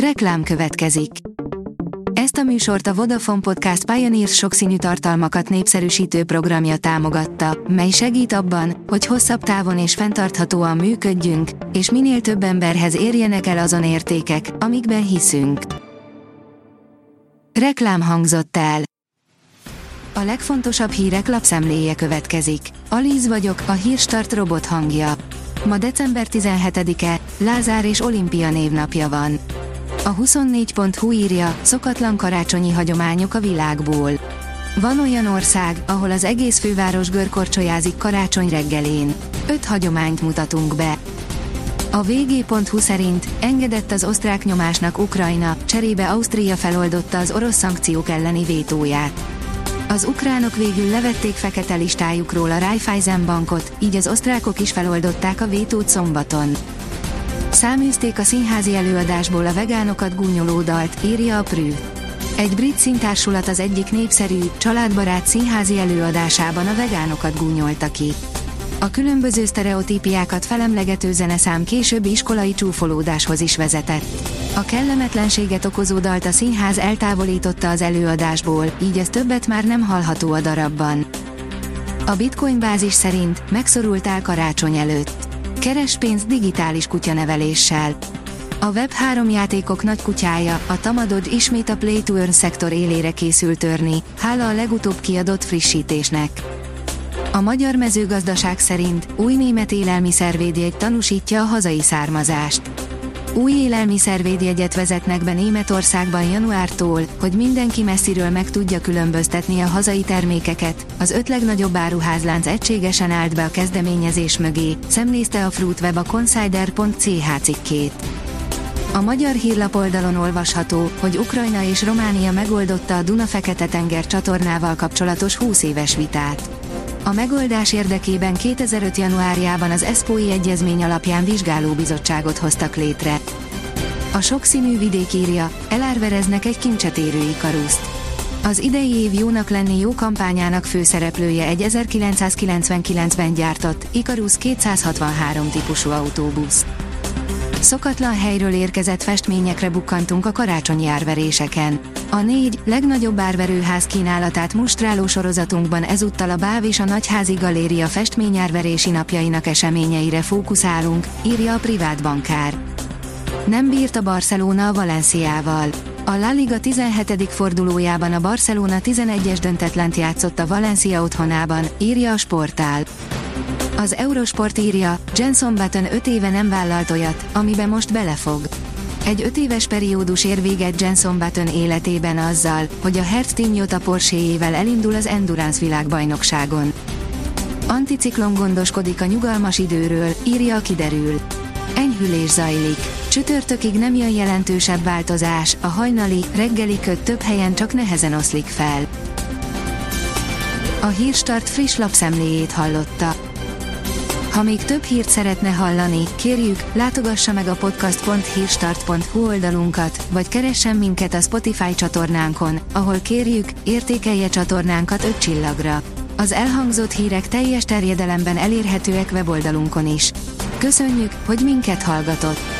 Reklám következik. Ezt a műsort a Vodafone Podcast Pioneers sokszínű tartalmakat népszerűsítő programja támogatta, mely segít abban, hogy hosszabb távon és fenntarthatóan működjünk, és minél több emberhez érjenek el azon értékek, amikben hiszünk. Reklám hangzott el. A legfontosabb hírek lapszemléje következik. Alíz vagyok, a hírstart robot hangja. Ma december 17-e, Lázár és Olimpia névnapja van. A 24.hu írja, szokatlan karácsonyi hagyományok a világból. Van olyan ország, ahol az egész főváros görkorcsolyázik karácsony reggelén. Öt hagyományt mutatunk be. A vg.hu szerint engedett az osztrák nyomásnak Ukrajna, cserébe Ausztria feloldotta az orosz szankciók elleni vétóját. Az ukránok végül levették fekete listájukról a Raiffeisen bankot, így az osztrákok is feloldották a vétót szombaton. Száműzték a színházi előadásból a vegánokat gúnyoló dalt, írja a Prű. Egy brit színtársulat az egyik népszerű, családbarát színházi előadásában a vegánokat gúnyolta ki. A különböző sztereotípiákat felemlegető zeneszám későbbi iskolai csúfolódáshoz is vezetett. A kellemetlenséget okozó dalt a színház eltávolította az előadásból, így ez többet már nem hallható a darabban. A Bitcoin bázis szerint megszorultál karácsony előtt. Keres pénzt digitális kutyaneveléssel. A Web3 játékok nagy kutyája, a Tamadod ismét a Play to Earn szektor élére készül törni, hála a legutóbb kiadott frissítésnek. A magyar mezőgazdaság szerint új német élelmiszervédjegy tanúsítja a hazai származást. Új élelmiszervédjegyet vezetnek be Németországban januártól, hogy mindenki messziről meg tudja különböztetni a hazai termékeket. Az öt legnagyobb áruházlánc egységesen állt be a kezdeményezés mögé, szemlézte a Fruitweb a consider.ch cikkét. A magyar hírlap oldalon olvasható, hogy Ukrajna és Románia megoldotta a Duna-Fekete-tenger csatornával kapcsolatos 20 éves vitát. A megoldás érdekében 2005. januárjában az ESPOI egyezmény alapján vizsgálóbizottságot hoztak létre. A sokszínű vidék írja, elárvereznek egy kincset érő ikaruszt. Az idei év jónak lenni jó kampányának főszereplője egy 1999-ben gyártott Icarus 263 típusú autóbusz. Szokatlan helyről érkezett festményekre bukkantunk a karácsonyi árveréseken. A négy legnagyobb árverőház kínálatát mustráló sorozatunkban ezúttal a Báv és a Nagyházi Galéria festményárverési napjainak eseményeire fókuszálunk, írja a privát bankár. Nem bírt a Barcelona a Valenciával. A La Liga 17. fordulójában a Barcelona 11-es döntetlent játszott a Valencia otthonában, írja a sportál. Az Eurosport írja, Jenson Button 5 éve nem vállalt olyat, amiben most belefog. Egy 5 éves periódus ér véget Jenson Button életében azzal, hogy a Hertz Toyota Porsche-ével elindul az Endurance világbajnokságon. Anticiklon gondoskodik a nyugalmas időről, írja a kiderül. Enyhülés zajlik. Csütörtökig nem jön jelentősebb változás, a hajnali, reggeli köt több helyen csak nehezen oszlik fel. A Hírstart friss lapszemléjét hallotta. Ha még több hírt szeretne hallani, kérjük, látogassa meg a podcast.hírstart.hu oldalunkat, vagy keressen minket a Spotify csatornánkon, ahol kérjük, értékelje csatornánkat 5 csillagra. Az elhangzott hírek teljes terjedelemben elérhetőek weboldalunkon is. Köszönjük, hogy minket hallgatott!